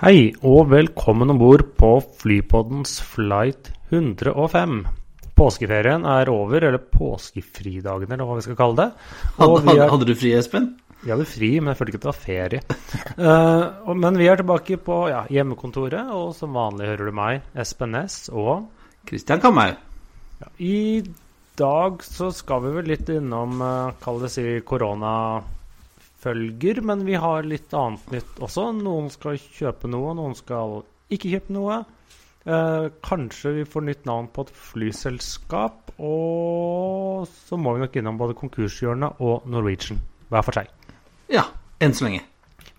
Hei og velkommen om bord på Flypoddens flight 105. Påskeferien er over, eller påskefridagen, eller hva vi skal kalle det. Og Hadde, er, hadde du fri, Espen? vi hadde fri, men jeg følte ikke at det var ferie. uh, men vi er tilbake på ja, hjemmekontoret, og som vanlig hører du meg, Espen Næss, og Christian Kamhaug. i dag så skal vi vel litt innom, uh, kall det si, koronafølger, men vi har litt annet nytt også. Noen skal kjøpe noe, noen skal ikke kjøpe noe. Eh, kanskje vi får nytt navn på et flyselskap, og så må vi nok innom både konkurshjørnet og Norwegian, hver for seg. Ja, enn så lenge.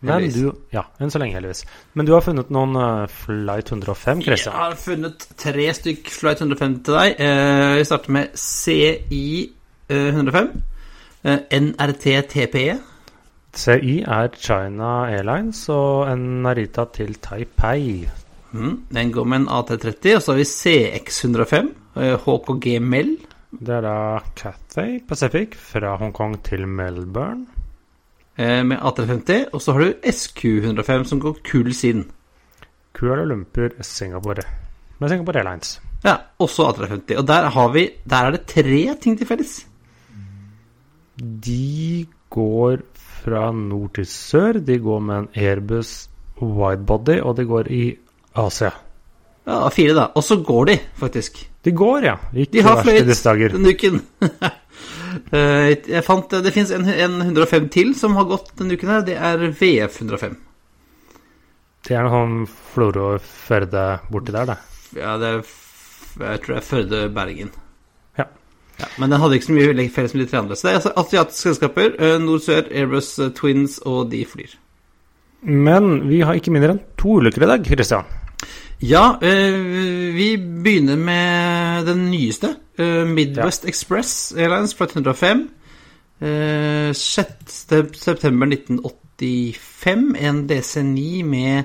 Men du, ja, enn så lenge, heldigvis. Men du har funnet noen eh, Flight 105, Christian? Jeg har funnet tre stykk Flight 105 til deg. Eh, Vi starter med CI eh, 105. CI er China Airlines og en Narita til Taipei. Mm, Den går med en AT30. Og så har vi CX 105. eh, HKG Mel. Det er da Cathay Pacific fra Hongkong til Melbourne. eh, Med AT50. Og så har du SQ 105, som går Kull sin. Kuala Lumpur, Singapore. Med Singapore Airlines. Ja, også AT50. Og der har vi Der er det tre ting til felles. De går fra nord til sør. De går med en Airbus widebody, og de går i Asia. Ja, fire, da. Og så går de, faktisk. De går, ja. Ikke De har fløyet denne uken. Eh, jeg fant Det fins en, en 105 til som har gått denne uken. her Det er VF 105. Det er noe sånn Florø Førde borti der, det. Ja, det er Jeg tror det er Førde Bergen. Ja. Ja, men den hadde ikke så mye felles med de tre andre. Så det er altså asiatiske selskaper. eh, Nord-Sør, Airbus eh, Twins, og de flyr. Men vi har ikke mindre enn to ulykker i dag, Christian. Ja, eh, vi begynner med den nyeste. Midwest Midwest Express Airlines Flight 105. Eh, 6. september 1985. En DC9 med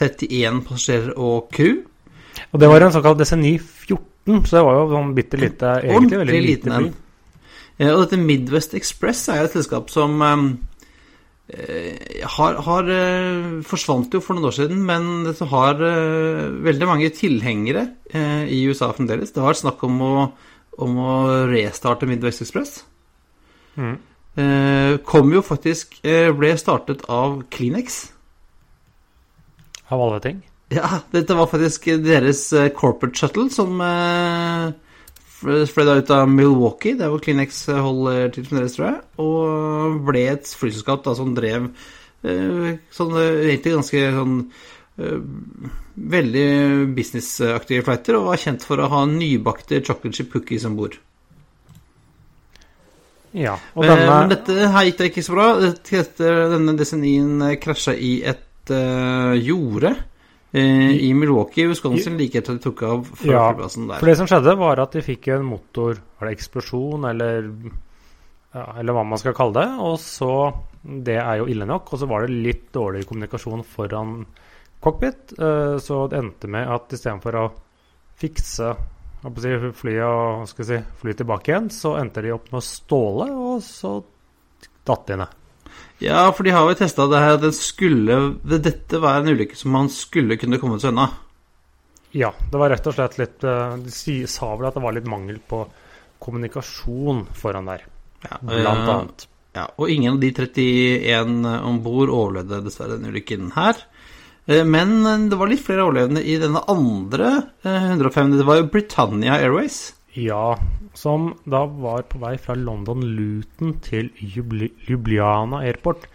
31 passasjerer og crew. Og det var en såkalt DC9 14, så det var jo sånn bitte lite Egentlig veldig Ordentlig liten by. Eh, og dette Midwest Express er et selskap som eh, eh, har, har forsvant jo for noen år siden, men det har veldig mange tilhengere eh, i USA fremdeles. Det har vært snakk om å, om å restarte Midwest Express. Mm. Eh, kom jo faktisk eh, Ble startet av Kleenex. Av alle ting. Ja, dette var faktisk deres eh, corporate shuttle som eh, fløy da ut av Milwaukee, der hvor Kleenex holder til fremdeles, tror jeg, og ble et flyselskap da som drev eh, sånn eh, egentlig ganske sånn eh, veldig businessaktige flighter, og var kjent for å ha nybakte chocolate chip cookies om bord. Ja. Og denne... Men dette her gikk det ikke så bra. Dette, denne DC9-en krasja i et uh, jorde eh, i Milwaukee, Wisconsin, like etter at de tok av fra Ja, flyplassen der. For det som skjedde, var at de fikk en motor Var det eksplosjon, eller ja, Eller hva man skal kalle det. Og så Det er jo ille nok. Og så var det litt dårlig kommunikasjon foran cockpit. eh, Så det endte med at istedenfor å fikse flyet og si, fly tilbake igjen, så endte de opp med å ståle, og så datt de ned. Ja, for de har jo testa det her at den skulle Dette var en ulykke som man skulle kunne kommet seg unna. Ja, det var rett og slett litt eh, De sa vel at det var litt mangel på kommunikasjon foran der, Ja, blant eh, annet. Ja, og ingen av de 31 om bord overlevde dessverre denne ulykken her. Eh, Men det var litt flere overlevende i denne andre eh, 105. Det var jo Britannia Airways. Ja, som da var på vei fra London Luton til Ljubljana Airport.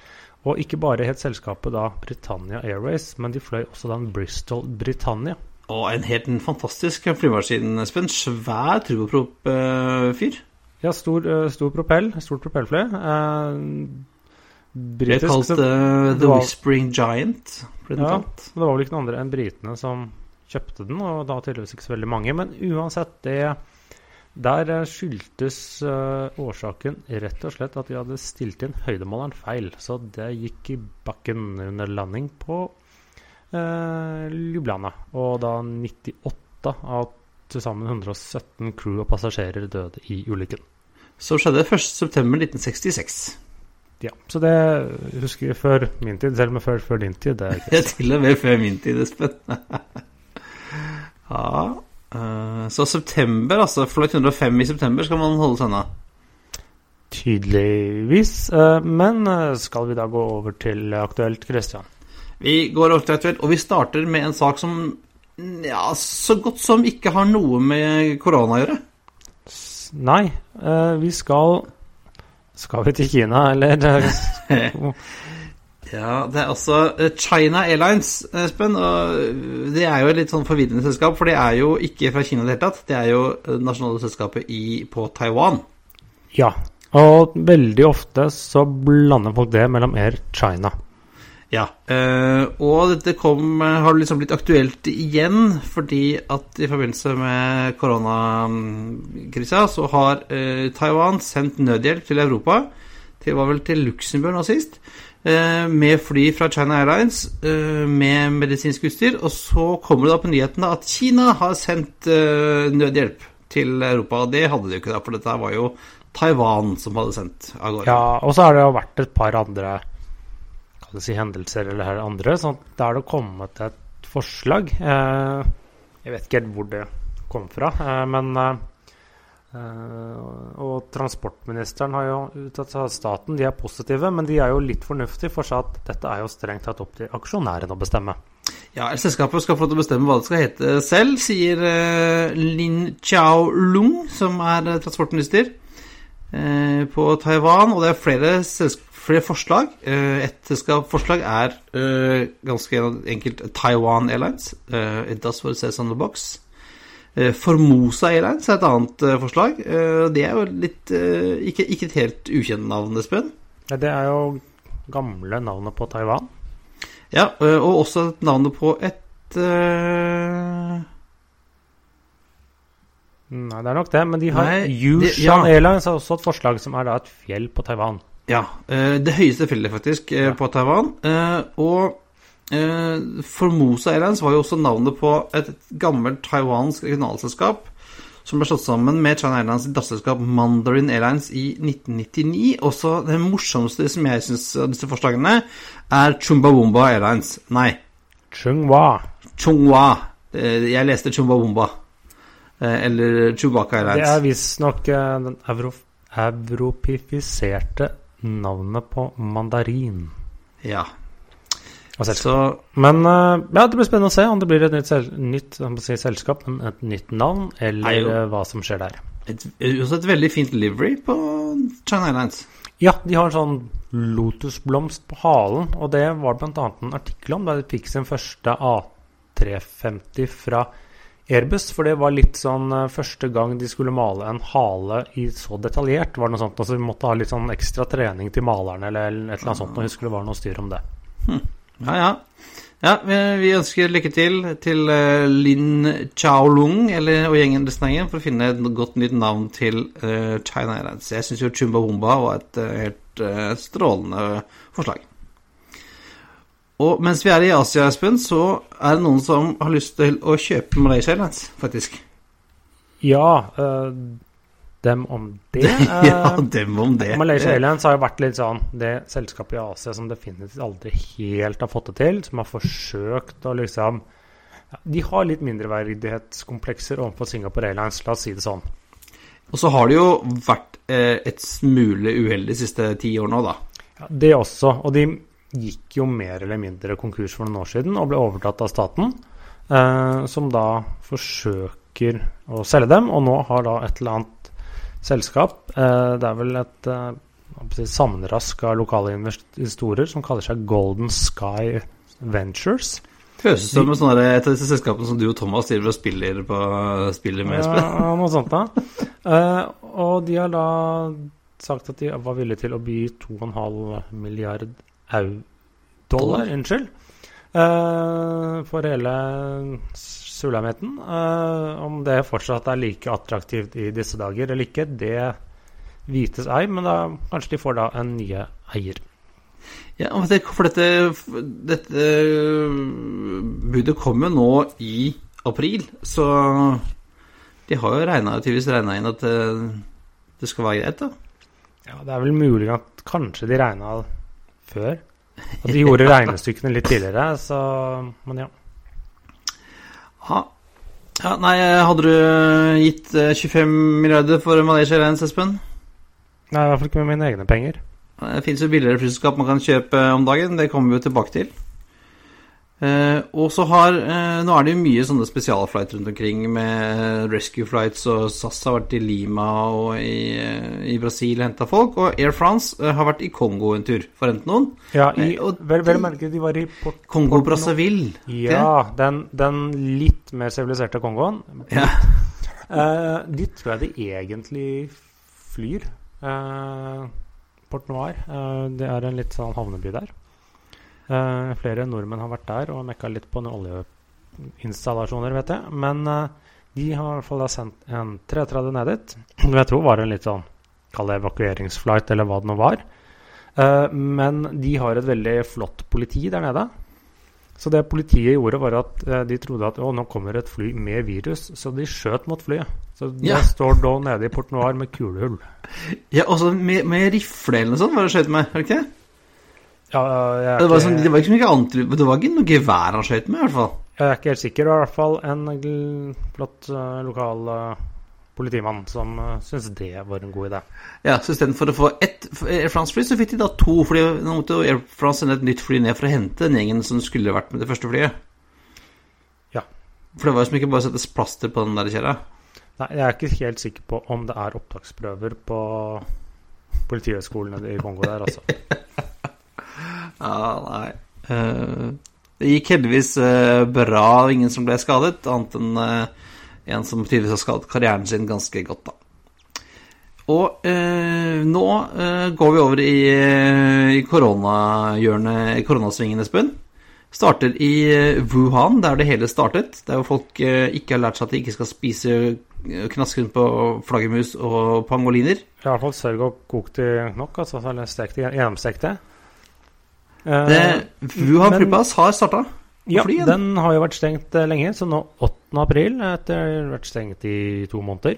Og ikke bare het selskapet da Britannia Airways, men de fløy også den Bristol Britannia. Og en helt en fantastisk flymaskin, Espen. Svær turboprop-fyr. Ja, stor, eh, stor propell, stort propellfly. Eh, britisk. kalt så- kalt uh, The var- Whispering Giant. Ja. Det var vel ikke noen andre enn britene som kjøpte den, og da tydeligvis ikke så veldig mange. Men uansett, det Der eh, skyldtes eh, årsaken rett og slett at de hadde stilt inn høydemåleren feil. Så det gikk i bakken under landing på eh, Ljubljana. Og da 98 av til sammen 117 crew og passasjerer døde i ulykken. Som skjedde 1.9.1966. Ja, Så det husker jeg før min tid, selv om før, før din tid. Det er ikke er til og med før min tid, Espen. ja. Eh, så september, altså flight 105 i september skal man holde seg unna. Tydeligvis. Uh, Men eh, skal vi da gå over til aktuelt, Christian? Vi går over til aktuelt, og vi starter med en sak som ja, så godt som ikke har noe med korona å gjøre. Nei, Uh, vi skal Skal vi til Kina, eller? Ja, det er altså eh, China Airlines, Espen. Og det er jo et litt sånn forvirrende selskap, for det er jo ikke fra Kina i det hele tatt. Det er jo det nasjonale selskapet i, på Taiwan. Ja. Og veldig ofte så blander folk det mellom Air China. Ja, eh, og dette kom, eh, har liksom blitt aktuelt igjen fordi at i forbindelse med koronakrisa så har eh, Taiwan sendt nødhjelp til Europa. Det var vel til Luxembourg nå sist. Eh, Med fly fra China Airlines eh, med medisinsk utstyr. Og så kommer det da på nyhetene at Kina har sendt eh, nødhjelp til Europa. Og det hadde de jo ikke, da, for dette var jo Taiwan som hadde sendt av gårde. Ja, og så har det jo vært et par andre si, hendelser eller her andre, at da har det kommet et forslag. Jeg vet ikke helt hvor det kom fra, men eh, Og transportministeren har jo uttalt seg staten de er positive, men de er jo litt fornuftige, for seg at dette er jo strengt tatt opp til aksjonærene å bestemme. Ja, Selskapet skal få til å bestemme hva det skal hete selv, sier uh, Lin Chao Lung, som er eh, transportminister uh, på Taiwan. Og det er flere, flere forslag. Et selskap- forslag er ganske enkelt Taiwan Airlines. It does what it says on the box. Eh, Formosa Airlines er et annet eh, forslag. Eh, det er jo litt ikke, ikke et helt ukjent navn, Espen. Det er jo gamle navnet på Taiwan. Ja, og også et navnet på et uh... Nei, det er nok det, men de har Nei, Yushan ja. Airlines har også et forslag som er da et fjell på Taiwan. Ja, det høyeste fjellet faktisk Ja. på Taiwan. Og Formosa Airlines var jo også navnet på et gammelt taiwansk regionalselskap som ble slått sammen med China Airlines datterselskap Mandarin Airlines i 1999. Også det morsomste som jeg syns av disse forslagene, er Chumbawumba Airlines. Nei, Chungwa. Chunghua. Eh, Jeg leste Chumbawumba. Eh, Eller Chewbacca Det er visstnok den euro europifiserte navnet på mandarin. Ja. Så Men eh, ja, det blir spennende å se om det blir et nytt, sel nytt si, selskap, et nytt navn, eller Nei, hva som skjer der. et, også et veldig fint livery på China Airlines. Ja, de har en sånn lotusblomst på halen, og det var bl.a. en artikkel om da de fikk sin første A350 fra Airbus, for det var litt sånn eh, første gang de skulle male en hale i så detaljert, var det noe sånt. Altså vi måtte ha litt sånn ekstra trening til malerne eller et eller annet sånt, og jeg husker det var noe styr om det. Ja, ja. Ja, vi, ønsker lykke til til eh, Lin Chaolung eller, og gjengen resten for å finne et godt nytt navn til uh, China Airlines. Jeg syns jo Chumbawumba var et uh, helt uh, strålende forslag. Og mens vi er i Asia, Espen, så er det noen som har lyst til å kjøpe Malaysia Airlines, faktisk. Ja, dem om det. ja, eh, dem om det. Malaysia Airlines har jo vært litt sånn det selskapet i Asia som definitivt aldri helt har fått det til, som har forsøkt å liksom De har litt mindreverdighetskomplekser overfor Singapore Airlines, la oss si det sånn. Og så har det jo vært eh, et smule uheldig de siste ti år nå, da. Ja, det også. Og de gikk jo mer eller mindre konkurs for noen år siden og ble overtatt av staten, eh, som da forsøker å selge dem, og nå har da et eller annet selskap eh, Det er vel et eh, sammenrask av lokale investorer som kaller seg Golden Sky Ventures. Høres ut som et der- et av disse selskapene som du og Thomas driver og spiller, på, spiller med, Ja, noe sånt da. Eh, og de har da sagt at de var villige til å by 2,5 milliard dollar, dollar, unnskyld, for hele sulamheten. Eh, om det fortsatt er like attraktivt i disse dager eller ikke, det vites ei, men da kanskje de får da en nye eier. Ja, for dette, dette budet kom jo nå i april, så de har jo regna, inn at det, det, skal være greit, da. Ja, det er vel mulig at kanskje de regna før. At de gjorde regnestykkene litt tidligere, så Men ja. Ha. Ja, nei, hadde du gitt 25 milliarder for Malaysia Airlines, Espen? Nei, i hvert fall ikke med mine egne penger. Det fins jo billigere flyselskap man kan kjøpe om dagen. Det kommer vi jo tilbake til. Eh, og så har eh, Nå er det jo mye sånne spesialflights rundt omkring med rescue flights, og SAS har vært i Lima og i, eh, i Brasil og henta folk. Og Air France har vært i Kongo en tur, for å hente noen. Ja, i, eh, vel, vel merke de var i Port Kongo-Brazzaville. Ja, den, den, litt mer siviliserte Kongoen. Ja. Eh, dit tror jeg de egentlig flyr. Port Noir. det er en litt sånn havneby der. Uh, flere nordmenn har vært der og mekka litt på noen oljeinstallasjoner, vet jeg. Men uh, de har i hvert fall sendt en 330 ned dit. Som jeg tror var en litt sånn Kall det evakueringsflight, eller hva det nå var. Uh, men de har et veldig flott politi der nede. Så det politiet gjorde, var at de trodde at å, nå kommer et fly med virus, så de skjøt mot flyet. Så det ja. står da nede i Port Noir med kulehull. Ja, også med, med rifle eller noe sånt var det skjøt med, er det ikke? Ja, det, var sånn, det var ikke annet Det var ikke noe gevær han skøyt med, i hvert fall. Jeg er ikke helt sikker. Det var i hvert fall en flott uh, lokal uh, politimann som uh, syntes det var en god idé. Ja, så istedenfor å få ett Air France-fly, så fikk de da to. Fordi nå måtte Air France sende et nytt fly ned for å hente den gjengen som skulle vært med det første flyet. Ja. For det var jo som ikke bare å sette plaster på den der kjerra. Nei, jeg er ikke helt sikker på om det er opptaksprøver på Politihøgskolen i Kongo der, altså. Ja, nei. Uh, det gikk heldigvis uh, bra, ingen som ble skadet, annet enn uh, en som tydeligvis har skadet karrieren sin ganske godt, da. Og nå går vi over i, i koronahjørnet, i koronasvingen, Espen. Starter i Wuhan, der det hele startet. Der folk ikke har lært seg at de ikke skal spise knasken på flaggermus og pangoliner. I hvert fall sørg og kok de nok, altså, eller stek de gjennomstekte. Det, Wuhan flyplass har starta? Ja, fly, den har jo vært stengt eh, lenge. Så nå 8. april, etter å ha vært stengt i to måneder,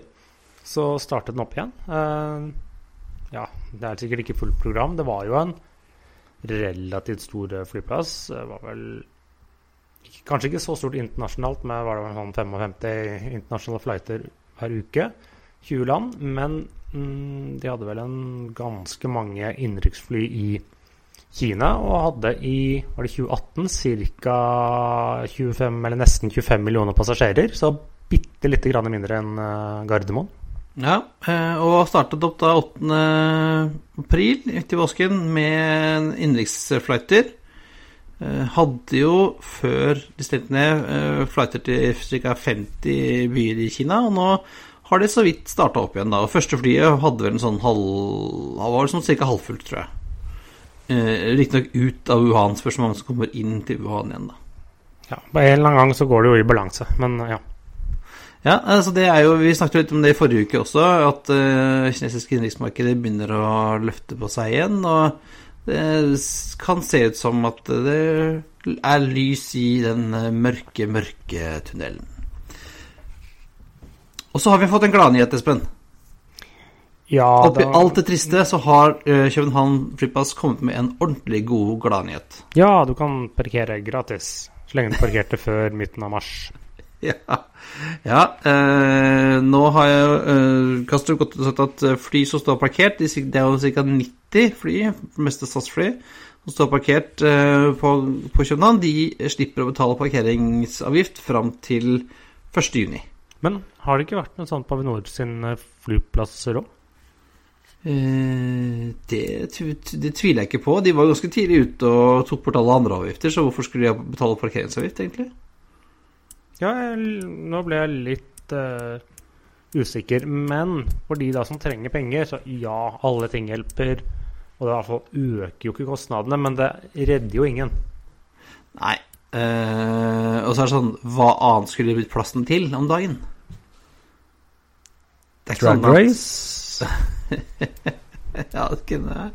så startet den opp igjen. Eh, ja, det er sikkert ikke fullt program. Det var jo en relativt stor eh, flyplass. Det var vel kanskje ikke så stort internasjonalt, med var det sånn 55 internasjonale flighter hver uke. 20 land. Men mm, de hadde vel en ganske mange innenriksfly i Kina og hadde i var det 2018 ca. 25, eller nesten 25 millioner passasjerer. Så bitte lite grann mindre enn uh, Gardermoen. Ja, eh, og startet opp da 8. april til påsken med innenriksflighter. Eh, hadde jo før de stengte ned flighter til ca. 50 byer i Kina, og nå har de så vidt starta opp igjen. da, og Første flyet hadde vel en sånn halv, var sånn ca. halvfullt, tror jeg. Eh, Riktignok ut av Wuhan-spørsmålet, som kommer inn til Wuhan igjen, da. Ja, På en eller annen gang så går det jo i balanse, men ja. Ja, altså det er jo, Vi snakket litt om det i forrige uke også, at uh, kinesiske innenriksmarkedet begynner å løfte på seg igjen. Og det kan se ut som at det er lys i den mørke, mørke tunnelen. Og så har vi fått en gladnyhet, Espen. Ja, Oppi da... alt det triste så har uh, København Flyplass kommet med en ordentlig god gladnyhet. Ja, du kan parkere gratis så lenge du parkerte før midten av mars. Ja. ja uh, nå har jeg uh, Kastrup gått sagt at fly som står parkert Det er jo ca. 90 fly, meste SAS-fly, som står parkert uh, på, på København. De slipper å betale parkeringsavgift fram til 1.6. Men har det ikke vært noe sånt på Avinor sin flyplasser òg? Eh, det, det, tviler jeg ikke på. De var ganske tidlig ute og tok bort alle andre avgifter, så hvorfor skulle de betale parkeringsavgift, egentlig? Ja, jeg, nå ble jeg litt uh, usikker. Men for de da som trenger penger, så ja, alle ting hjelper. Og det i hvert fall øker jo ikke kostnadene, men det redder jo ingen. Nei. Uh, og så er det sånn Hva annet skulle det blitt plassen til om dagen? Det er ikke Drag sånn at- race. Ja, det kunne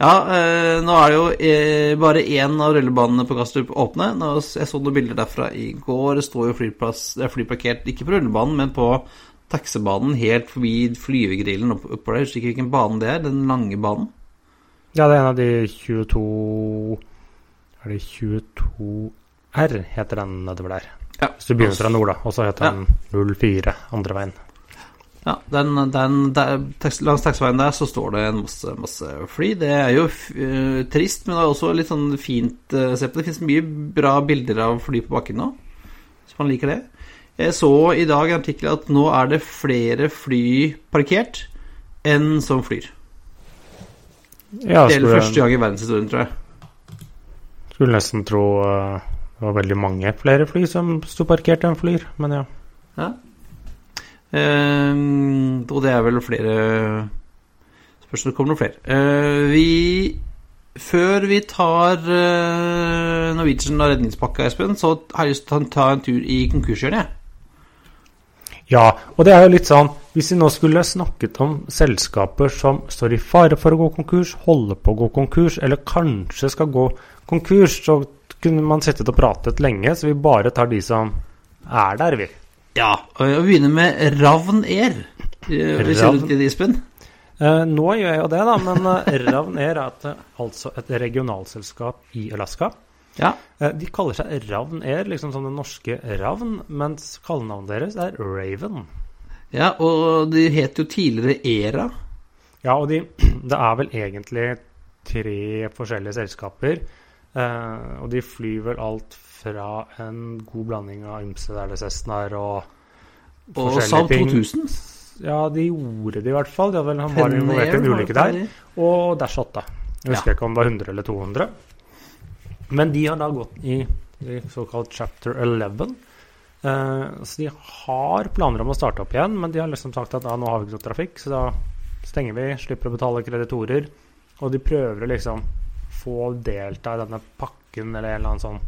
Ja, eh, nå er det jo eh, bare én av rullebanene på Kastrup åpne. Jeg så noen bilder derfra i går. Det står jo flyplass, det er flyparkert ikke på rullebanen, men på taxibanen helt forbi flyvegrillen opp, oppover der. Jeg husker ikke hvilken bane det er. Den lange banen. Ja, det er en av de 22 Er det 22R heter den nedover der. Ja. Hvis du begynner fra nord, da. Og så heter Ja. den 04 andre veien. Ja, den, den, der, tekst, langs taxiveien der så står det en masse, masse fly. Det er jo uh, trist, men det er også litt sånn fint uh, se på. Det finnes mye bra bilder av fly på bakken nå, hvis man liker det. Jeg så i dag en artikkel at nå er det flere fly parkert enn som flyr. Ja, Det gjelder første gang i verdenshistorien, tror jeg. skulle nesten tro uh, det var veldig mange flere fly som sto parkert enn flyr, men ja. Ja. Ehm, og det er vel flere Spørs om det kommer noen flere. Eh, vi Før vi tar eh, Norwegian og redningspakka, Espen, så har jeg lyst til å ta en tur i konkurshjørnet. Ja, og det er jo litt sånn Hvis vi nå skulle snakket om selskaper som står i fare for å gå konkurs, holder på å gå konkurs, eller kanskje skal gå konkurs, så kunne man sittet og pratet lenge, så vi bare tar de som er der, vi. Ja, og vi begynner med Ravn Air. Eh, Ravn. i det, Espen. Eh, nå gjør jeg jo det, da, men eh, Ravn Air er et, altså et regionalselskap i Alaska. Ja. Eh, de kaller seg Ravn Air, liksom som den norske Ravn, mens kallenavnet deres er Raven. ja, og de het jo tidligere Era. Ja, og de, det er vel egentlig tre forskjellige selskaper. eh, og de flyr vel alt fra en god blanding av ymse Cessnaer og Og Saab ting. 2000. Ja, de gjorde det i hvert fall. De hadde vel, han var involvert i en ulykke der. Og Dash 8. Jeg husker ikke om det var 100 eller 200. Men de har da gått i, i såkalt chapter 11. Uh, så de har planer om å starte opp igjen, men de har liksom sagt at ja, nå har vi ikke noe trafikk, så da stenger vi, slipper å betale kreditorer. Og de prøver å liksom få delta i denne pakken eller en eller annen sånn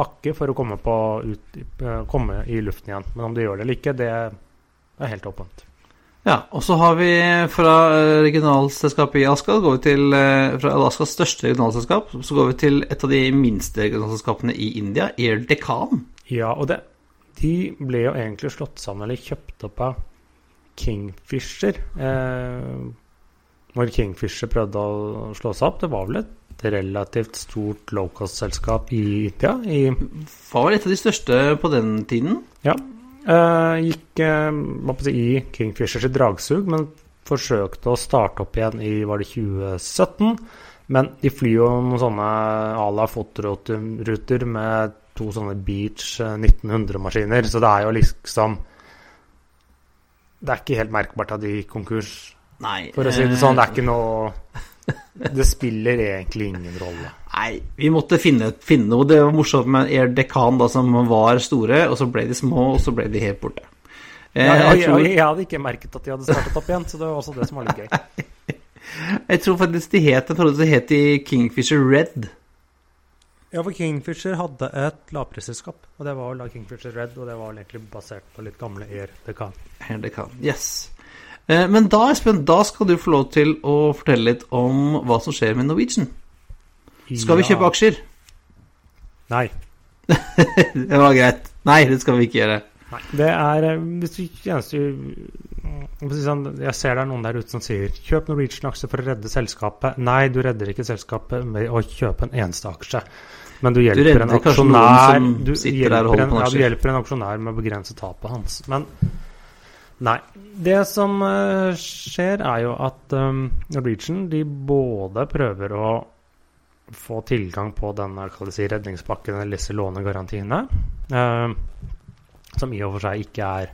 pakke for å komme, på ut, eh, komme i luften igjen. Men om de gjør det eller ikke, det er helt åpent. Ja, og så har vi fra eh, regionalselskapet i Alaska, går vi til, eh, fra Alaskas største regionalselskap, så går vi til et av de minste regionalselskapene i India, Air Deccan. Ja, og det, de ble jo egentlig slått sammen eller kjøpt opp av Kingfisher. Eh, når Kingfisher prøvde å slå seg opp, det var vel et relativt stort low-cost-selskap i India. I, Var et av de største på den tiden. ja, eh, gikk eh, si, i Kingfishers dragsug, men forsøkte å starte opp igjen i var det 2017. Men de flyr jo noen sånne à la fotoruter med to sånne Beach 1900-maskiner, så det er jo liksom Det er ikke helt merkbart at de gikk konkurs, Nei. for å si det sånn. Det er ikke noe Det spiller egentlig ingen rolle. Nei, vi måtte finne, finne noe. Det var morsomt med Air Dekan, da, som var store, og så ble de små, og så ble de helt borte. Eh, Ja, jeg, jeg, tror, jeg, jeg hadde ikke merket at de hadde startet opp igjen, så det var også det som var litt gøy. jeg tror faktisk de het en periode så het de Kingfisher Red. Ja, for Kingfisher hadde et lavprisselskap, og det var vel da Kingfisher Red, og det var vel egentlig basert på litt gamle Air Dekan. Air Dekan, yes. Eh, men da, Espen, da skal du få lov til å fortelle litt om hva som skjer med Norwegian. Skal vi kjøpe aksjer? Nei. Det var greit. Nei, det skal vi ikke gjøre. Nei. Det er eh, hvis du jeg sånn, Jeg ser det er noen der ute som sier 'kjøp Norwegian-aksjer for å redde selskapet'. Nei, du redder ikke selskapet med å kjøpe en eneste aksje. Men du hjelper redder en aksjonær du hjelper en ja, du hjelper en aksjonær med å begrense tapet hans. Men nei. Det som eh, skjer, er jo at um, Norwegian de både prøver å få tilgang på denne kall si, redningspakken eller disse lånegarantiene. eh, som i og for seg ikke er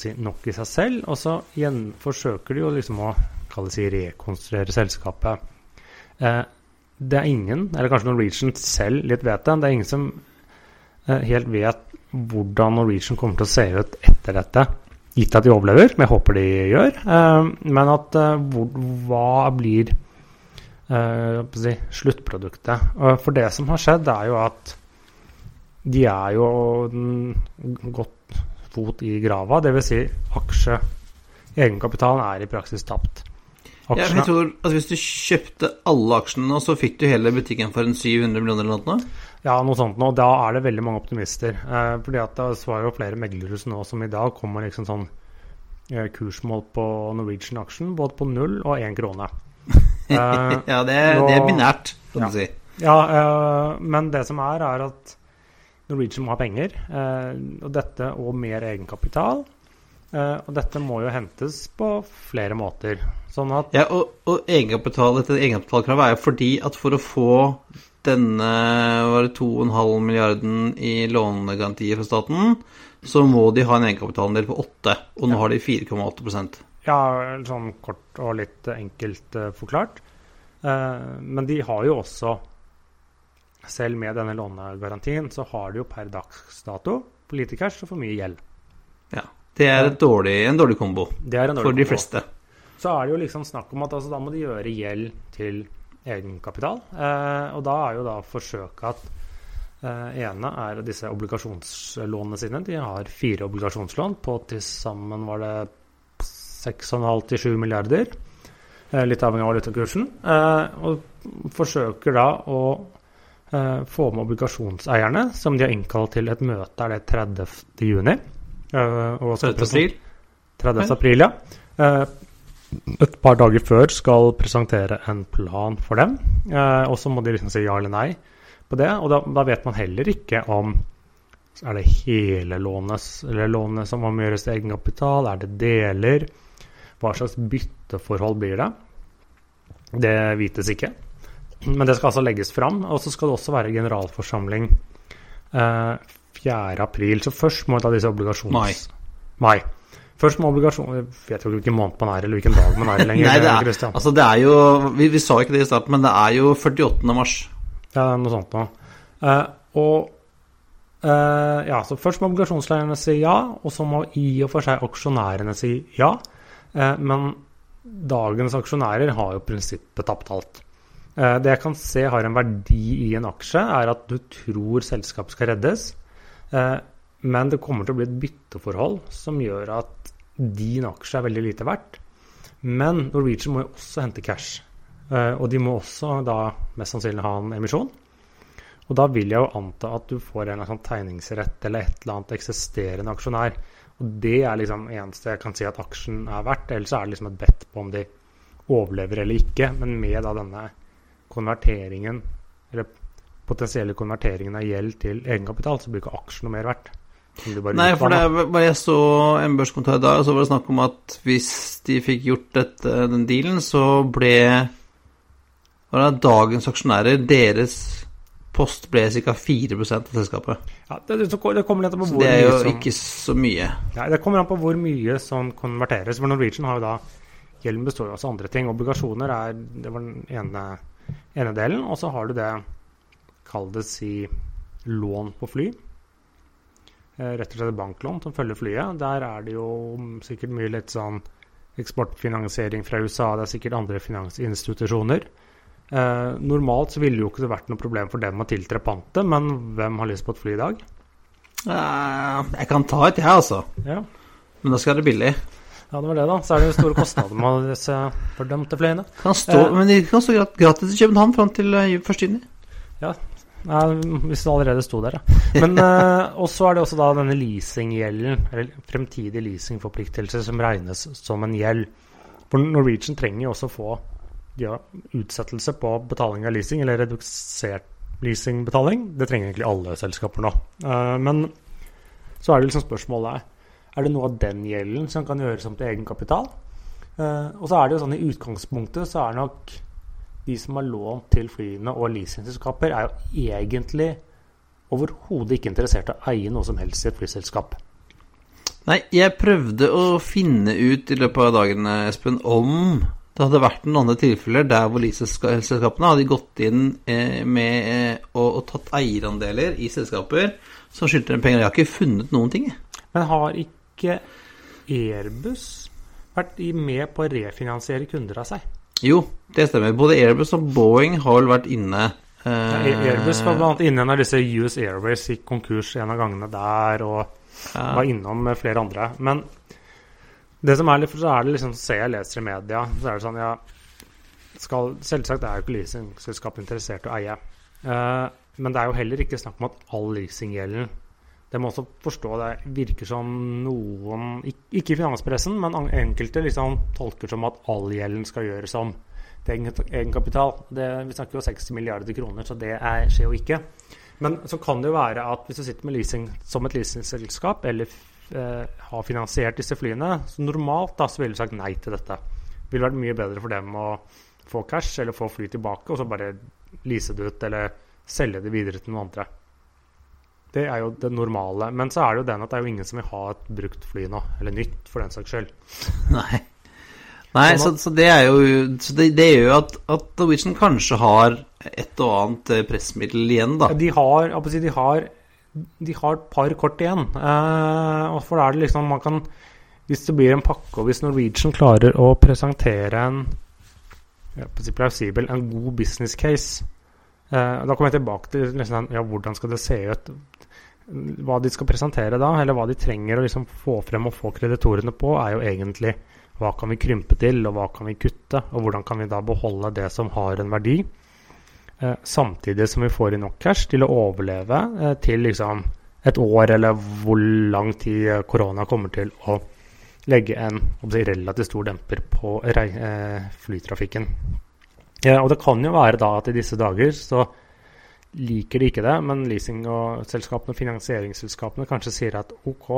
si, nok i seg selv. Og så igjen forsøker de jo liksom å si, rekonstruere selskapet. Eh, det er ingen, eller kanskje Norwegian selv litt vet det, det er ingen som eh, helt vet hvordan Norwegian kommer til å se ut etter dette. Gitt at de overlever, som jeg håper de gjør. Eh, men at eh, hva blir eh, si, sluttproduktet? For det som har skjedd, er jo at de er jo gått godt fot i grava. Dvs. Si aksje Egenkapitalen er i praksis tapt. Ja, jeg tror at Hvis du kjøpte alle aksjene nå, så fikk du hele butikken for en 700 millioner eller noe? Ja, noe sånt nå. Da er det veldig mange optimister. Eh, fordi at det var jo flere meglere nå som i dag kommer liksom sånn eh, kursmål på Norwegian-aksjen både på null og én krone. Eh, ja, det, nå, det, er binært, kan ja. du si. Ja, eh, men det som er, er at Norwegian må ha penger. Eh, og dette og mer egenkapital. Uh, og dette må jo hentes på flere måter. Sånn at Ja, og, og egenkapital, etter egenkapitalkravet er jo fordi at for å få denne var det 2,5 milliarden i lånegarantier fra staten, så må de ha en egenkapitalandel på 8, og nå ja. har de 4,8% Ja, sånn kort og litt enkelt uh, forklart. Uh, men de har jo også, selv med denne lånegarantien, så har de jo per dags dato for lite cash og for mye gjeld. Ja. Det er dårlig, en dårlig kombo en dårlig for de fleste. Så er det jo liksom snakk om at altså, da må de gjøre gjeld til egenkapital. Eh, og da er jo da forsøket at eh, ene er disse obligasjonslånene sine. De har fire obligasjonslån på til sammen var det 6,5 til 7 milliarder. Eh, litt avhengig av valutakursen. Eh, og forsøker da å eh, få med obligasjonseierne, som de har innkalt til et møte er det 30. juni. 30. april? 30. april, ja. Et par dager før skal presentere en plan for dem. Eh, og så må de liksom si ja eller nei på det. Og da, da vet man heller ikke om er det hele lånet, eller lånet som må gjøres til egenkapital? Er det deler? Hva slags bytteforhold blir det? Det vites ikke. Men det skal altså legges fram. Og så skal det også være generalforsamling eh, 4. april. Så først må vi ta disse obligasjons... Mai. Mai. Først må obligasjon... Jeg vet jo ikke hvilken måned man er, eller hvilken dag man er lenger. Nei, det er, altså det er jo vi, vi, sa ikke det i starten, men det er jo 48. mars. Ja, noe sånt noe. Uh, og uh, Ja, så først må obligasjonsleierne si ja, og så må i og for seg aksjonærene si ja. Uh, men dagens aksjonærer har jo prinsippet tapt alt. Det jeg kan se har en verdi i en aksje, er at du tror selskapet skal reddes. Eh, men det kommer til å bli et bytteforhold som gjør at din aksje er veldig lite verdt. Men Norwegian må jo også hente cash. Eh, og de må også da mest sannsynlig ha en emisjon. Og da vil jeg jo anta at du får en sånn tegningsrett eller et eller annet eksisterende aksjonær. Og det er liksom eneste jeg kan si at aksjen er verdt. Ellers er det liksom et bet på om de overlever eller ikke. Men med da denne konverteringen, eller potensielle konverteringen av gjeld til egenkapital, så blir ikke aksjen noe mer verdt. Nei, for det var jeg så en børskommentar i dag, og så var det snakk om at hvis de fikk gjort dette, den dealen, så ble var det dagens aksjonærer Deres post ble ca. 4 av selskapet. Ja, det, det, kommer litt an på hvor mye Det er jo som, ikke så mye. Ja, det kommer an på hvor mye som konverteres. For Norwegian har jo da Gjelden består jo også av andre ting. Obligasjoner er det var den ene, ene delen. Og så har du det kall det si lån på fly. Eh, rett og slett banklån som følger flyet. Der er det jo sikkert mye litt sånn eksportfinansiering fra USA. Det er sikkert andre finansinstitusjoner. Eh, normalt så ville jo ikke det vært noe problem for dem å tiltre pantet, men hvem har lyst på et fly i dag? Uh, jeg kan ta et, jeg, altså. Ja. Men da skal det billig. Ja, det var det, da. Så er det jo store kostnader med disse fordømte flyene. Kan stå, eh, men de kan stå gratis i København fram til 1.6. Ja, Nei, hvis det allerede sto der, ja. Men uh, også er det også da denne leasinggjelden, eller fremtidige leasingforpliktelser, som regnes som en gjeld. For Norwegian trenger jo også å få ja, utsettelse på betaling av leasing, eller redusert leasingbetaling. Det trenger egentlig alle selskaper nå. Uh, men så er det liksom spørsmålet er det noe av den gjelden som kan gjøres om til egenkapital. Uh, og så er det jo sånn i utgangspunktet så er nok de som har lånt til flyene og leasingselskaper, er jo egentlig overhodet ikke interessert i å eie noe som helst i et flyselskap. Nei, jeg prøvde å finne ut i løpet av dagen, Espen, om det hadde vært noen andre tilfeller der hvor leasingselskapene hadde gått inn eh, med eh, og, tatt eierandeler i selskaper som skyldte dem penger. Jeg har ikke funnet noen ting. Men har ikke Airbus vært med på å refinansiere kunder av seg? Jo, det stemmer. Både Airbus og Boeing har vel vært inne. Ja, eh, Airbus var blant annet inne når disse US Airways gikk konkurs en av gangene der, og ja. var innom flere andre. Men det som er litt, for så er det liksom, ser jeg leser i media, så er det sånn, ja skal, Selvsagt er jo ikke leasingselskap interessert i å eie. Eh, men det er jo heller ikke snakk om at all leasinggjelden Det må også forstå det virker som noen Ikke i finanspressen, men enkelte liksom tolker som at all gjelden skal gjøres om til egenkapital. Det, vi snakker jo 60 milliarder kroner, så det er, skjer jo ikke. Men så kan det jo være at hvis du sitter med leasing som et leasingselskap, eller eh, har finansiert disse flyene, så normalt da så ville du sagt nei til dette. Det ville vært mye bedre for dem å få cash eller få fly tilbake, og så bare lease det ut eller selge det videre til noen andre. Det er jo det normale. Men så er det jo den at det er jo ingen som vil ha et brukt fly nå, eller nytt for den saks skyld. Nei. Nei, så, så det er jo Så det, det gjør jo at, at Norwegian kanskje har et og annet eh, pressmiddel igjen, da. De har, de har, de har et par kort igjen. Eh, og for da er det liksom man kan Hvis det blir en pakke, og hvis Norwegian klarer å presentere en plausibel, en god business case eh, Da kommer jeg tilbake til liksom, ja, hvordan skal det se ut. Hva de skal presentere da, eller hva de trenger å liksom få frem og få kreditorene på, er jo egentlig hva kan vi krympe til, og hva kan vi kutte, og hvordan kan vi da beholde det som har en verdi, eh, samtidig som vi får inn nok cash til å overleve eh, til liksom et år, eller hvor lang tid eh, korona kommer til å legge en relativt stor demper på eh, flytrafikken. Ja, og det kan jo være da at i disse dager så liker de ikke det, men leasing- og selskapene, finansieringsselskapene kanskje sier at ok,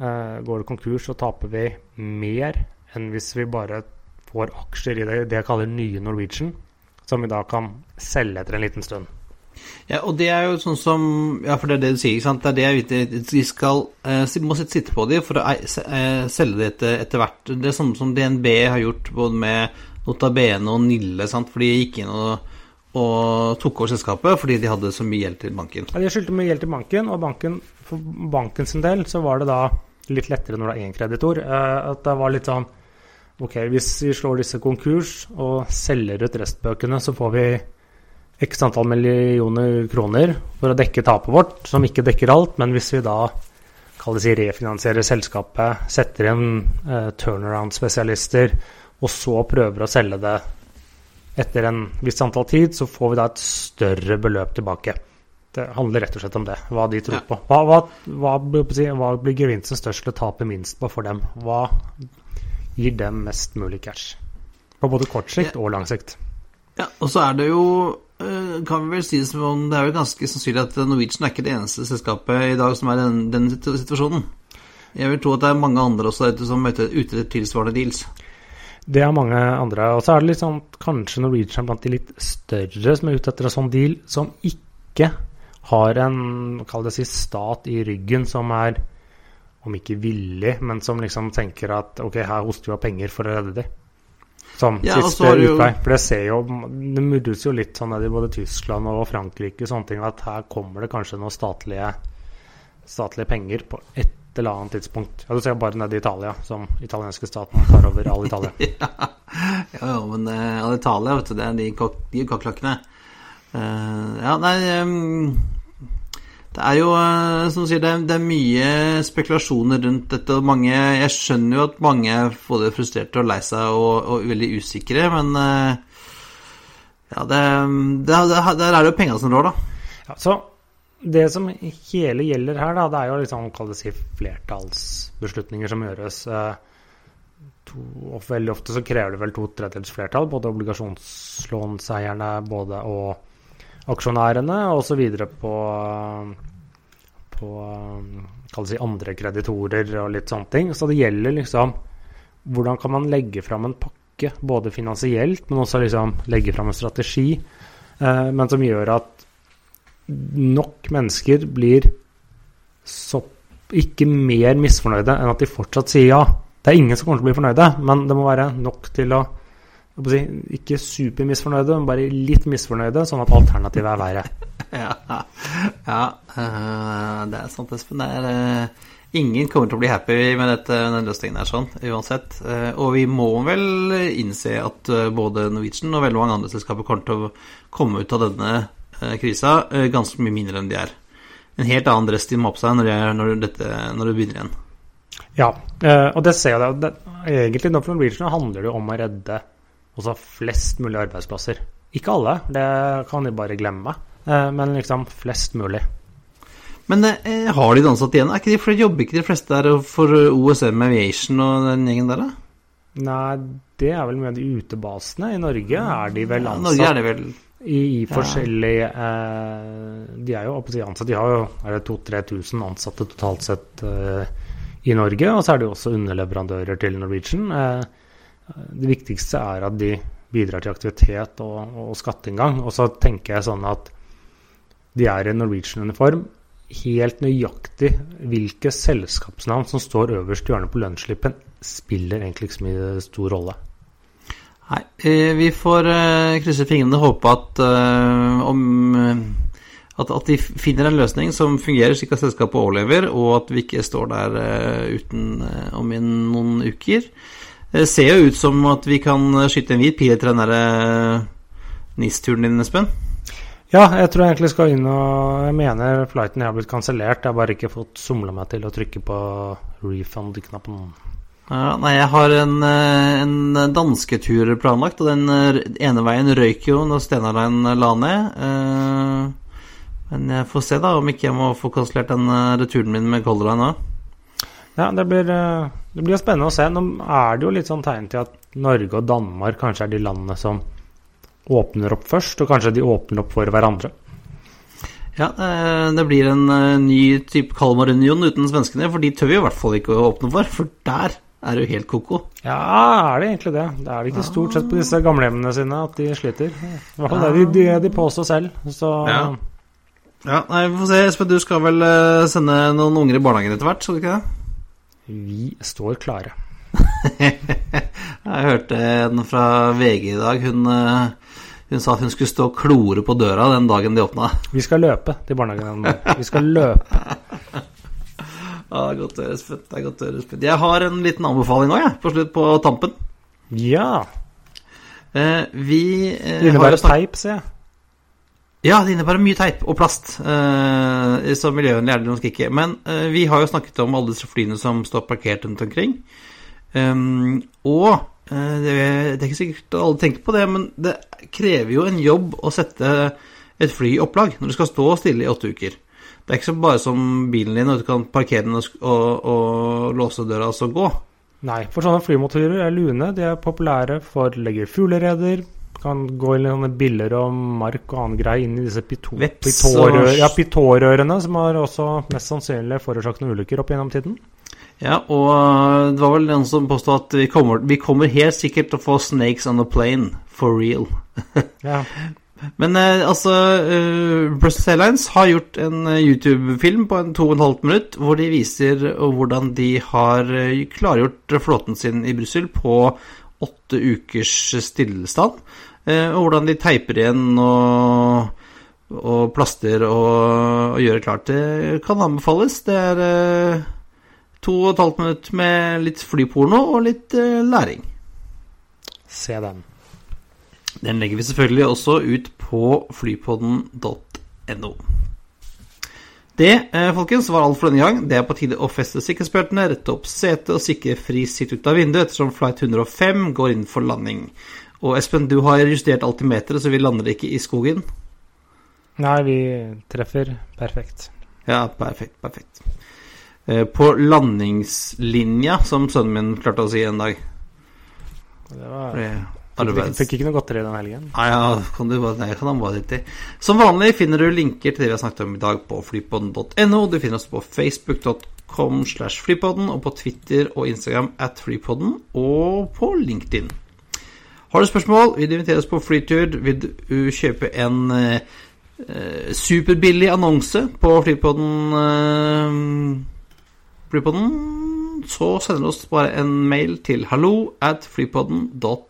eh, går det konkurs, så taper vi mer enn hvis vi bare får aksjer i det, det jeg kaller nye Norwegian, som vi da kan selge etter en liten stund. Ja, og det er jo sånn som Ja, for det er det du sier, ikke sant. Det er det jeg vet De skal eh, må sitte på dem for å eh, selge det etter, etter hvert. Det er sånn som DNB har gjort både med Notabene og Nille, sant. For de gikk inn og, og tok over selskapet fordi de hadde så mye gjeld til banken. Ja, de skyldte mye gjeld til banken, og banken, for bankens del så var det da litt lettere når det er én kreditor. Eh, at det var litt sånn Ok, hvis vi slår disse konkurs og selger ut restbøkene, så får vi x antall millioner kroner for å dekke tapet vårt, som ikke dekker alt. Men hvis vi da si refinansierer selskapet, setter inn eh, turnaround-spesialister, og så prøver å selge det etter en viss antall tid, så får vi da et større beløp tilbake. Det handler rett og slett om det, hva de tror Ja. på. Hva, hva, hva, hva blir gevinsten størst til å tape minst på for dem? Hva gir dem mest mulig cash? På både kort sikt og lang sikt. Ja, og så er det jo eh, kan vi vel si det som om det er jo ganske sannsynlig at Norwegian er ikke det eneste selskapet i dag som er i den, den situasjonen. Jeg vil tro at det er mange andre også som er ute ute etter tilsvarende deals. Det er mange andre. Og så er det litt sånn kanskje Norwegian blant de litt større som er ute etter en sånn deal, som ikke har en kall det si, stat i ryggen som er, om ikke villig, men som liksom tenker at ok, her hoster vi av penger for å redde dem. Som Ja, siste har jo- utvei. For det ser jo Det murres jo litt sånn ned i både Tyskland og Frankrike sånne ting, at her kommer det kanskje noen statlige, statlige penger på et eller annet tidspunkt. Ja, Du ser bare nede i Italia, som italienske staten tar over all Italia. ja, ja, men uh, Alitalia, vet du, det er de, kok de kakerlakkene. Uh, ja, nei um, Det er jo, uh, som du sier, det er, det er mye spekulasjoner rundt dette. og mange, Jeg skjønner jo at mange er både frustrerte og lei seg og, og veldig usikre, men uh, ja, det, det, det, der er det jo penga som rår, da. Ja, så det som hele gjelder her, da, det er jo liksom, si, flertallsbeslutninger som gjøres. Eh, to, og veldig ofte så krever det vel to tredjedels flertall, både obligasjonslånseierne både og aksjonærene, og så videre på, på si, andre kreditorer og litt sånne ting. Så det gjelder liksom hvordan kan man legge fram en pakke, både finansielt, men også liksom legge fram en strategi, eh, men som gjør at nok mennesker blir så ikke mer misfornøyde enn at de fortsatt sier ja. Det er ingen som kommer til å bli fornøyde, men det må være nok til å si, ikke supermisfornøyde, men bare litt misfornøyde, sånn at alternativet er verre. ja, ja eh, det er sant, Espen. Det er, eh, ingen kommer til å bli happy med dette, den løsningen her, sånn, uansett. Eh, og vi må vel innse at både Norwegian og veldig mange andre selskaper kommer til å komme ut av denne krisa eh, ganske mye mindre enn de er. En helt annen dress de må ha på seg når, de er, når, dette, når det begynner igjen. Ja, eh, og det ser jeg. Det, egentlig for Norwegian handler det om å redde også flest mulig arbeidsplasser. Ikke alle, det kan de bare glemme. Eh, men liksom flest mulig. Men eh, har de ansatte ansatt igjen? Er ikke de, for Jobber ikke de fleste der for OSM Aviation og den gjengen der, da? Nei, det er vel med de utebasene. I Norge er de vel Ja, ansatt Norge er det vel i, i forskjellige eh, De er jo til ansatt. De har jo er det 2000-3000 ansatte totalt sett eh, i Norge. Og så er det jo også underleverandører til Norwegian. Eh, det viktigste er at de bidrar til aktivitet og, og skatteinngang. Og så tenker jeg sånn at de er i Norwegian-uniform. Helt nøyaktig hvilke selskapsnavn som står øverst i hjørnet på lønnsslippen, spiller egentlig ikke så mye stor rolle. Nei, eh, vi får eh, krysse fingrene og håpe at, eh, om, at, at de finner en løsning som fungerer slik at selskapet overlever, og at vi ikke står der uten om noen uker. Det ser jo ut som at vi kan skyte en hvit pil etter den der eh, NIS-turen din, Espen. Ja, jeg tror jeg egentlig skal inn og Jeg mener flighten har blitt kansellert. Jeg har bare ikke fått somla meg til å trykke på refund-knappen. Ja, nei, jeg har en, eh, en dansketur planlagt, og den eh, ene veien røyk jo når Stenarein la ned. Eh, Men jeg får se da om ikke jeg må få kansellert den eh, returen min med Color Line òg. Ja, det blir, eh, det blir spennende å se. Nå er det jo litt sånn tegn til at Norge og Danmark kanskje er de landene som åpner opp først, og kanskje de åpner opp for hverandre. Ja, eh, det blir en eh, ny type Kalmarunion uten svenskene, for de tør vi i hvert fall ikke å åpne for, for der er jo helt ko-ko. Ja, er det egentlig det? Det er det ikke stort sett på disse gamlehjemmene sine at de sliter. I hvert fall det de, de, de påstår selv. Så Ja. Ja, nei, vi får se. Espen, du skal vel eh, sende noen unger i barnehagen etter hvert, skal du ikke det? vi står klare. Jeg hørte en fra VG i dag. Hun, eh, hun sa at hun skulle stå og klore på døra den dagen de åpna. Vi skal løpe til barnehagen. Vi skal løpe. Ja, godt å høre, Espen. Det er godt å høre, Espen. Jeg har en liten anbefaling òg, jeg, på slutt på tampen. Ja. Eh, vi eh, Det innebærer teip, ser jeg. Ja, det innebærer mye teip og plast. Eh, så miljøvennlig er det nok ikke. Men eh, vi har jo snakket om alle disse flyene som står parkert rundt omkring. Um, og eh, det, det er ikke sikkert alle tenker på det, men det krever jo en jobb å sette et fly i opplag når det skal stå stille i åtte uker. Det er ikke så bare som bilen din, og du kan parkere den og, og, låse døra og så gå. Nei, for sånne flymotorer er lune. De er populære for legger fuglereder. Kan gå inn i sånne biller og mark og annen greie inn i disse pito pitårør, ja, pitårørene, som har også mest sannsynlig forårsaket noen ulykker opp gjennom tiden. Ja, og øh, det var vel noen som påstod at vi kommer, vi kommer helt sikkert til å få snakes on a plane, for real. Ja. Men eh, altså uh, Brussels Airlines har gjort en eh, YouTube-film på en to og en halvt minutt hvor de viser eh, hvordan de har eh, klargjort flåten sin i Brussel på åtte ukers stillstand. eh, og hvordan de teiper igjen og, og plaster og, og gjør klart. Det kan anbefales. Det er eh, to og et halvt minutt med litt flyporno og litt eh, læring. Se den. Den legger vi selvfølgelig også ut på flypodden.no. Det, eh, folkens, var alt for denne gang. Det er på tide å feste sikkerhetsbeltene, rette opp setet og sikre fri sitt ut av vinduet ettersom flight 105 går inn for landing. Og Espen, du har justert altimeteret, så vi lander ikke i skogen. Nei, vi treffer perfekt. Ja, perfekt, perfekt. Eh, På landingslinja, som sønnen min klarte å si en dag. Det var, fikk, fikk ikke noe godteri den helgen. Nei, ja, kan du nei, kan han bare. Som vanlig finner du linker til det vi har snakket om i dag på flypodden.no. Du finner oss på facebook.com slash flypodden, og på Twitter og Instagram at flypodden, og på LinkedIn. Har du spørsmål, vil du invitere oss på flytur, vil du kjøpe en eh, superbillig annonse på flypodden, eh, flypodden, så sender du oss bare en mail til hallo at flypodden.no.